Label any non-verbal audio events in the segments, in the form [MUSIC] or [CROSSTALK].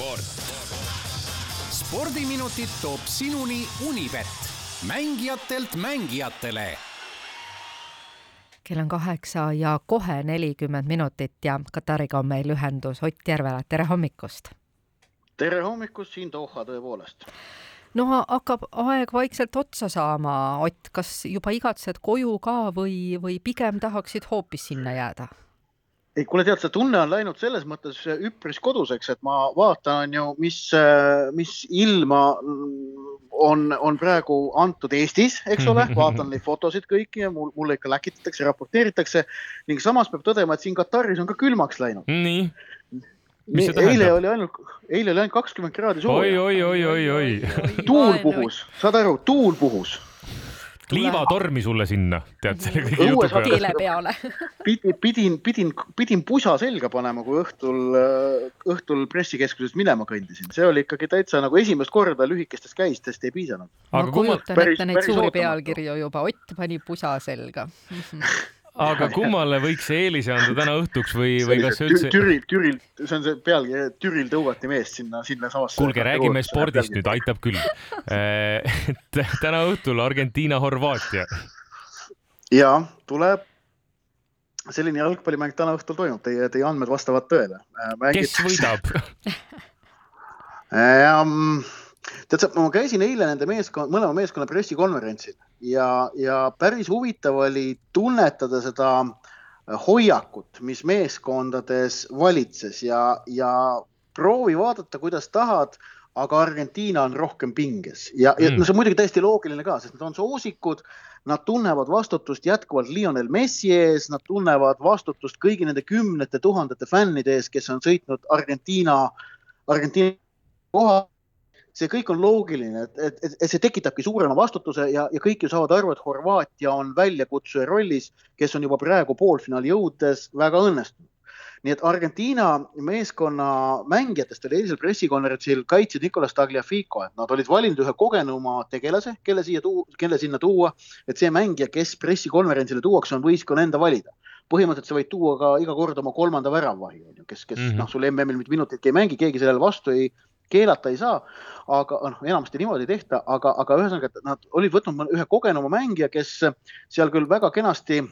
sport. spordiminutid toob sinuni Unibet, mängijatelt mängijatele kell on kaheksa ja kohe nelikümmend minutit ja Katariga on meil ühendus Ott Järvela, tere hommikust! tere hommikust siin Doha tõepoolest. no hakkab aeg vaikselt otsa saama, Ott, kas juba igatsed koju ka või, või pigem tahaksid hoopis sinna jääda? Ei, kuule, tead, see tunne on läinud selles mõttes üpris koduseks, et ma vaatan ju, mis, mis ilma on, on praegu antud Eestis, eks ole, [LAUGHS] vaatan neid fotosid kõiki ja mul, mulle ikka läkitatakse, raporteeritakse ning samas peab tõdema, et siin Kataris on ka külmaks läinud. nii? eile oli ainult, eile oli ainult kakskümmend kraadi sooja. oi, oi, oi, oi, oi. tuul puhus, saad aru, tuul puhus liivatormi sulle sinna, tead selle kõige jutu peale. keele peale. [LAUGHS] Pidin, pidin, pidin, pidin pusa selga panema, kui õhtul, õhtul pressikeskusest minema kõndisin, see oli ikkagi täitsa nagu esimest korda lühikestest käistest ei piisanud. ma kujutan ette neid suuri pealkirju juba, Ott pani pusa selga [LAUGHS] aga [LAUGHS] kummale võiks see eelise anda täna õhtuks või, või kas üldse? Türil, Türil, see on see pealkiri, Türil tõugati meest sinna, sinna samasse. kuulge, räägime spordist nüüd, aitab küll et [LAUGHS] [LAUGHS] täna õhtul Argentiina-Horvaatia. ja tuleb selline jalgpallimäng täna õhtul toimub, teie, teie andmed vastavad tõele. kes võidab tead sa, ma käisin eile nende meeskond, mõlema meeskonna pressikonverentsil ja, ja päris huvitav oli tunnetada seda hoiakut, mis meeskondades valitses ja, ja proovi vaadata, kuidas tahad, aga Argentiina on rohkem pinges ja mm., ja no see on muidugi täiesti loogiline ka, sest nad on soosikud, nad tunnevad vastutust jätkuvalt Lionel Messi ees, nad tunnevad vastutust kõigi nende kümnete tuhandete fännide ees, kes on sõitnud Argentiina, Argentiina koha see kõik on loogiline, et, et, et, see tekitabki suurema vastutuse ja, ja kõik ju saavad aru, et Horvaatia on väljakutsuja rollis, kes on juba praegu poolfinaali jõudes väga õnnestunud. nii et Argentiina meeskonna mängijatest oli eilsel pressikonverentsil kaitsjad Nicolas Tagliafico, et nad olid valinud ühe kogenuma tegelase, kelle siia tuua, kelle sinna tuua, et see mängija, kes pressikonverentsile tuuakse, on võistkonna enda valida põhimõtteliselt sa võid tuua ka iga kord oma kolmanda väravahi, on ju, kes, kes mm -hmm. noh, sul MM-il mitte minutit ei mängi, keegi sellele vastu ei, keelata ei saa, aga noh, enamasti niimoodi ei tehta, aga, aga ühesõnaga, nad olid võtnud ühe kogenuma mängija, kes seal küll väga kenasti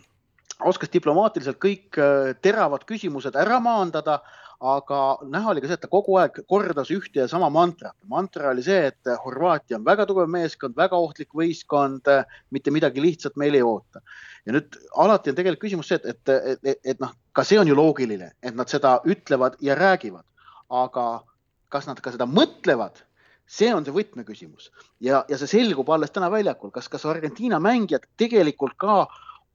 oskas diplomaatiliselt kõik äh, teravad küsimused ära maandada, aga näha oli ka see, et ta kogu aeg kordas ühte ja sama mantrat. mantra oli see, et Horvaatia on väga tugev meeskond, väga ohtlik võistkond, mitte midagi lihtsat meil ei oota. ja nüüd alati on tegelikult küsimus see, et, et, et, et, et noh, ka see on ju loogiline, et nad seda ütlevad ja räägivad, aga kas nad ka seda mõtlevad, see on see võtmeküsimus. Ja, ja see selgub alles täna väljakul, kas, kas Argentiina mängijad tegelikult ka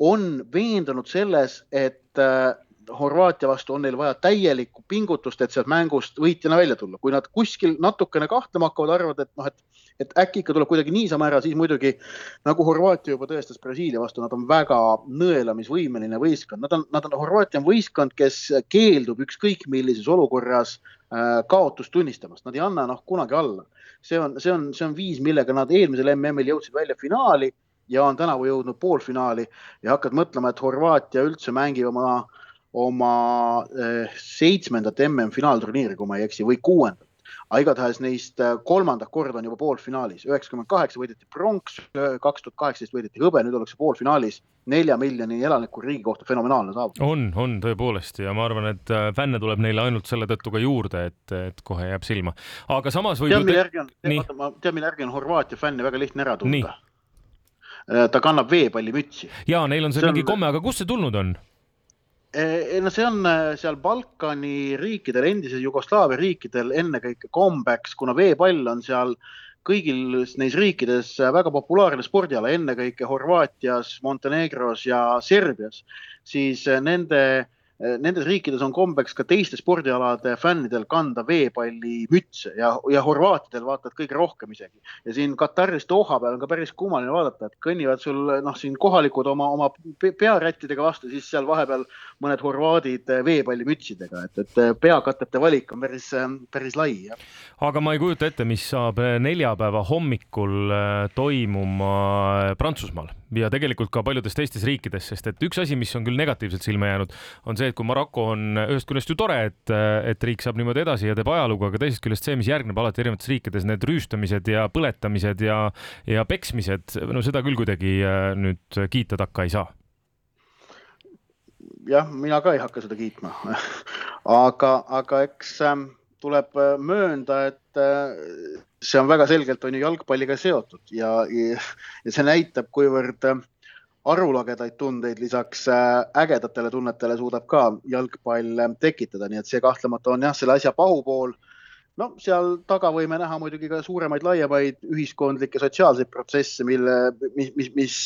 on veendunud selles, et äh, Horvaatia vastu on neil vaja täielikku pingutust, et sealt mängust võitjana välja tulla. kui nad kuskil natukene kahtlema hakkavad, arvavad, et noh, et, et äkki ikka tuleb kuidagi niisama ära, siis muidugi nagu Horvaatia juba tõestas Brasiilia vastu, nad on väga nõelamisvõimeline võistkond, nad on, nad on, Horvaatia on võistkond, kes keeldub ükskõik millises olukorras Äh, kaotust tunnistamast, nad ei anna noh kunagi alla. see on, see on, see on viis, millega nad eelmisel MM-il jõudsid välja finaali ja on tänavu jõudnud poolfinaali ja hakkad mõtlema, et Horvaatia üldse mängib oma, oma eh, seitsmendat MM-finaalturniiri, kui ma ei eksi, või kuuendat aga igatahes neist äh, kolmandat korda on juba poolfinaalis, üheksakümmend kaheksa võideti pronks, kaks tuhat kaheksateist võideti hõbe, nüüd ollakse poolfinaalis nelja miljoni elaniku riigi kohta fenomenaalne saavutus. on, on tõepoolest ja ma arvan, et äh, fänne tuleb neile ainult selle tõttu ka juurde, et, et kohe jääb silma. aga samas võib tead, mille järgi on, ma tean, mille järgi on Horvaatia fänni väga lihtne ära tunda. Ta kannab veepallimütsi. ja neil on see, see mingi on... komme, aga kust see tulnud on? Ei no see on äh, seal Balkani riikidel, endise Jugoslaavia riikidel ennekõike kombeks, kuna veepall on seal kõigil neis riikides väga populaarne spordiala, ennekõike Horvaatias, Montenegros ja Serbias, siis äh, nende Eh, nendes riikides on kombeks ka teiste spordialade fännidel kanda veepallimütse ja, ja horvaatidel vaatad kõige rohkem isegi. ja siin Kataris Doha peal on ka päris kummaline vaadata, et kõnnivad sul noh, siin kohalikud oma, oma pearättidega vastu, siis seal vahepeal mõned horvaadid veepallimütsidega, et, et peakatete valik on päris, päris lai. aga ma ei kujuta ette, mis saab neljapäeva hommikul toimuma Prantsusmaal ja tegelikult ka paljudes teistes riikides, sest et üks asi, mis on küll negatiivselt silma jäänud, on see, et kui Maroko on ühest küljest ju tore, et, et riik saab niimoodi edasi ja teeb ajalugu, aga teisest küljest see, mis järgneb alati erinevates riikides, need rüüstamised ja põletamised ja, ja peksmised, no seda küll kuidagi äh, nüüd kiita takka ei saa. Jah, mina ka ei hakka seda kiitma. [LAUGHS] Aga, aga eks ähm, tuleb äh, möönda, et äh, see on väga selgelt on ju jalgpalliga seotud ja, ja, ja see näitab, kuivõrd äh, arulagedaid tundeid lisaks äh, ägedatele tunnetele suudab ka jalgpall äh, tekitada, nii et see kahtlemata on jah, selle asja pahupool no seal taga võime näha muidugi ka suuremaid, laiemaid ühiskondlikke sotsiaalseid protsesse, mille, mis, mis, mis,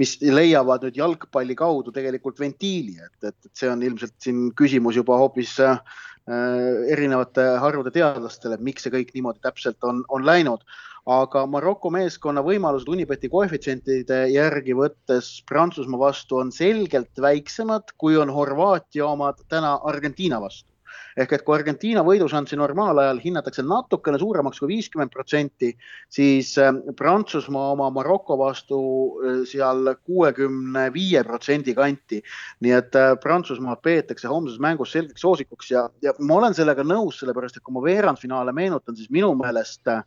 mis leiavad nüüd jalgpalli kaudu tegelikult ventiili, et, et, see on ilmselt siin küsimus juba hoopis äh, erinevate harude teadlastele, miks see kõik niimoodi täpselt on, on läinud. Aga Maroko meeskonna võimalused Unibeti koefitsientide järgi võttes Prantsusmaa vastu on selgelt väiksemad, kui on Horvaatia omad täna Argentiina vastu ehk et kui Argentiina võidušanssi normaalajal hinnatakse natukene suuremaks kui viiskümmend protsenti, siis ähm, Prantsusmaa oma Maroko vastu äh, seal kuuekümne viie protsendi kanti. nii et äh, Prantsusmaad peetakse homses mängus selgeks soosikuks ja, ja ma olen sellega nõus, sellepärast et kui ma veerandfinaale meenutan, siis minu meelest äh,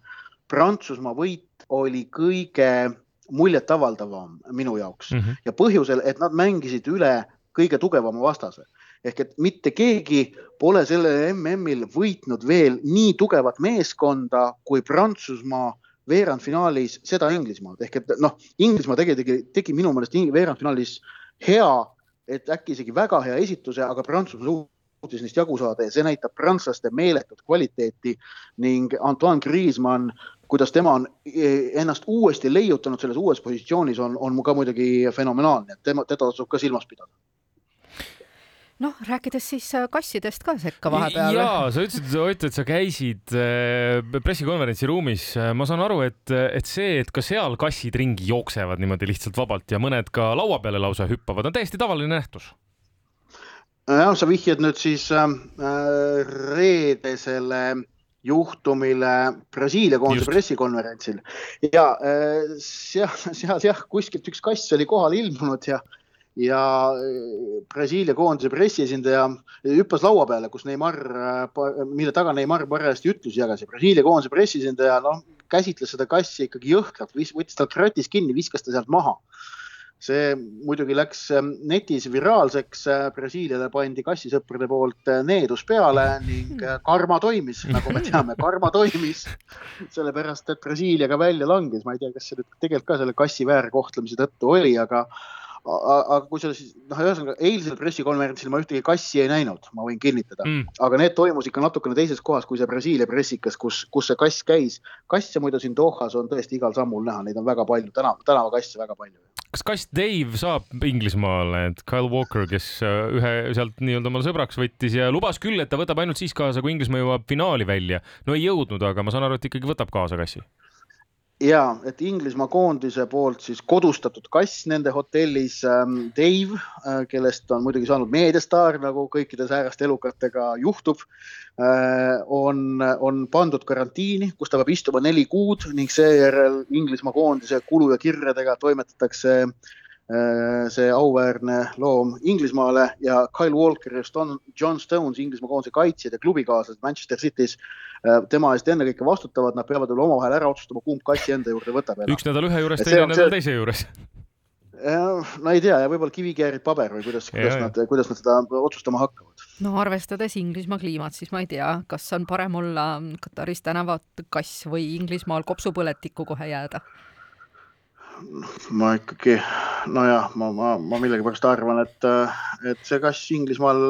Prantsusmaa võit oli kõige muljetavaldavam minu jaoks mm -hmm. ja põhjusel, et nad mängisid üle kõige tugevama vastase ehk et mitte keegi pole sellel MM-il võitnud veel nii tugevat meeskonda kui Prantsusmaa veerandfinaalis seda Inglismaad ehk et noh, Inglismaa tegi, tegi minu meelest veerandfinaalis hea, et äkki isegi väga hea esituse, aga Prantsusmaa suutis neist jagu saada ja see näitab prantslaste meeletut kvaliteeti ning Antoine Griezmann, kuidas tema on e, ennast uuesti leiutanud selles uues positsioonis, on, on ka muidugi fenomenaalne, et tema, teda tasub ka silmas pidada noh, rääkides siis äh, kassidest ka sekka vahepeal. ja sa ütlesid, Ott, et sa käisid äh, pressikonverentsi ruumis. ma saan aru, et, et see, et ka seal kassid ringi jooksevad niimoodi lihtsalt vabalt ja mõned ka laua peale lausa hüppavad, on täiesti tavaline nähtus. Jah, sa vihjad nüüd siis äh, reedesele juhtumile Brasiilia koondise pressikonverentsil. Ja äh, seal, seal jah, kuskilt üks kass oli kohale ilmunud ja äh, ja äh, Brasiilia koondise pressiesindaja hüppas laua peale, kus Neimar, äh, mille taga Neimar parajasti ütlusi jagas. Ja Brasiilia koondise pressiesindaja noh, käsitles seda kassi ikkagi jõhkralt, võttis talt kratist kinni, viskas ta sealt maha. See muidugi läks ähm, netis viraalseks, äh, Brasiiliale pandi kassisõprade poolt needus peale ning karma toimis, nagu me teame, karma toimis. sellepärast, et Brasiilia ka välja langes, ma ei tea, kas see nüüd tegelikult ka selle kassi väärkohtlemise tõttu oli, aga aga kui sa siis noh, ühesõnaga eilsel pressikonverentsil ma ühtegi kassi ei näinud, ma võin kinnitada mm., aga need toimus ikka natukene teises kohas kui see Brasiilia pressikas, kus, kus see kass käis. kasse muidu siin Dohas on tõesti igal sammul näha, neid on väga palju, tänav, tänavakasse väga palju. Kas kass Dave saab Inglismaale, et Kyle Walker, kes äh, ühe sealt nii-öelda omale sõbraks võttis ja lubas küll, et ta võtab ainult siis kaasa, kui Inglismaa jõuab finaali välja. no ei jõudnud, aga ma saan aru, et ikkagi võtab kaasa kassi ja et Inglismaa koondise poolt siis kodustatud kass nende hotellis ähm, Dave äh,, kellest on muidugi saanud meediastaar, nagu kõikide sääraste elukatega juhtub äh,, on, on pandud karantiini, kus ta peab istuma neli kuud ning seejärel Inglismaa koondise kulu ja kirjadega toimetatakse äh, see auväärne loom Inglismaale ja Kyle Walker ja John Stones, Inglismaa koondise kaitsjad ja klubikaaslased Manchester City's Äh, tema eest ennekõike vastutavad, nad peavad veel omavahel ära otsustama, kumb kassi enda juurde võtab. üks nädal ühe juures, teine nädal teise juures no ei tea ja võib-olla kivikäärid paber või kuidas, kuidas nad, kuidas nad seda otsustama hakkavad. no arvestades Inglismaa kliimat, siis ma ei tea, kas on parem olla Kataris tänavat kass või Inglismaal kopsupõletikku kohe jääda ma ikkagi, nojah, ma, ma, ma millegipärast arvan, et, et see kass Inglismaal,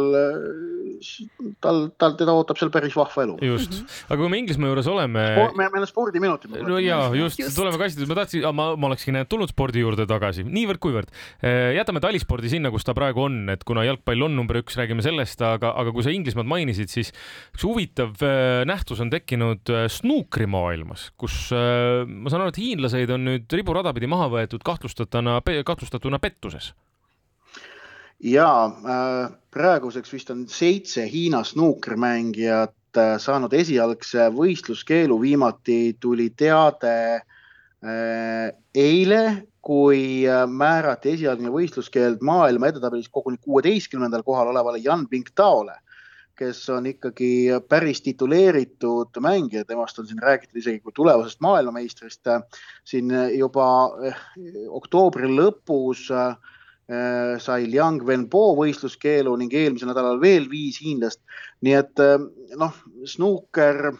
tal, tal, teda ootab seal päris vahva elu. just -hmm. aga kui me Inglismaa juures oleme. me, meil on spordiminutid. no ja just, just., tuleme kasside, ma tahtsin, ma, ma olekski tulnud spordi juurde tagasi, niivõrd-kuivõrd. Eh, jätame talispordi sinna, kus ta praegu on, et kuna jalgpall on number üks, räägime sellest, aga, aga kui sa Inglismaad mainisid, siis üks huvitav eh, nähtus on tekkinud eh, snuukrimaailmas, kus ma saan aru, et hiinlaseid on nüüd riburada pidi maha võetud kahtlustatuna, kahtlustatuna pettuses? Ja äh, praeguseks vist on seitse Hiina snuukermängijat äh, saanud esialgse võistluskeelu, viimati tuli teade äh, eile kui määrati esialgne võistluskeeld maailma edetabelis koguni kuueteistkümnendal kohal olevale Jan Bingtaole, kes on ikkagi päris tituleeritud mängija, temast on siin räägitud isegi kui tulevasest maailmameistrist. siin juba oktoobri lõpus sai Liang Wenbo võistluskeelu ning eelmisel nädalal veel viis hiinlast. nii et noh, snuuker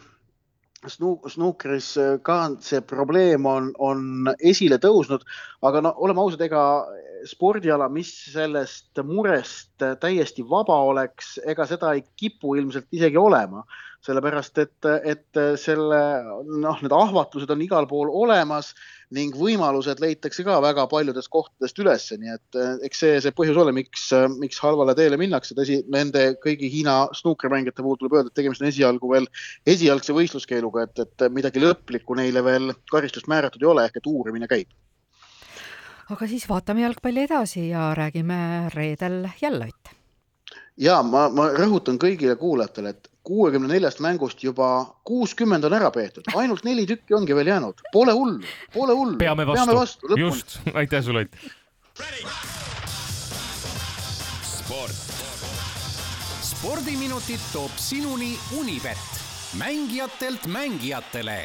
snuukris äh, ka see probleem on, on esile tõusnud, aga no oleme ausad, ega spordiala, mis sellest murest täiesti vaba oleks, ega seda ei kipu ilmselt isegi olema, sellepärast et, et selle noh, need ahvatlused on igal pool olemas ning võimalused leitakse ka väga paljudest kohtadest üles, nii et eh, eks see, see põhjus ole, miks, miks halvale teele minnakse. tõsi, nende kõigi Hiina snuukrimängijate puhul tuleb öelda, et tegemist on esialgu veel esialgse võistluskeeluga, et, et midagi lõplikku neile veel karistust määratud ei ole, ehk et uurimine käib. Aga siis vaatame jalgpalli edasi ja räägime reedel jälle, Ott. ja ma, ma rõhutan kõigile kuulajatele, et kuuekümne neljast mängust juba kuuskümmend on ära peetud, ainult neli tükki ongi veel jäänud, pole hullu, pole hullu. peame vastu, peame vastu, just, aitäh sulle, Ott. sport. spordiminutid toob sinuni Unibet, mängijatelt mängijatele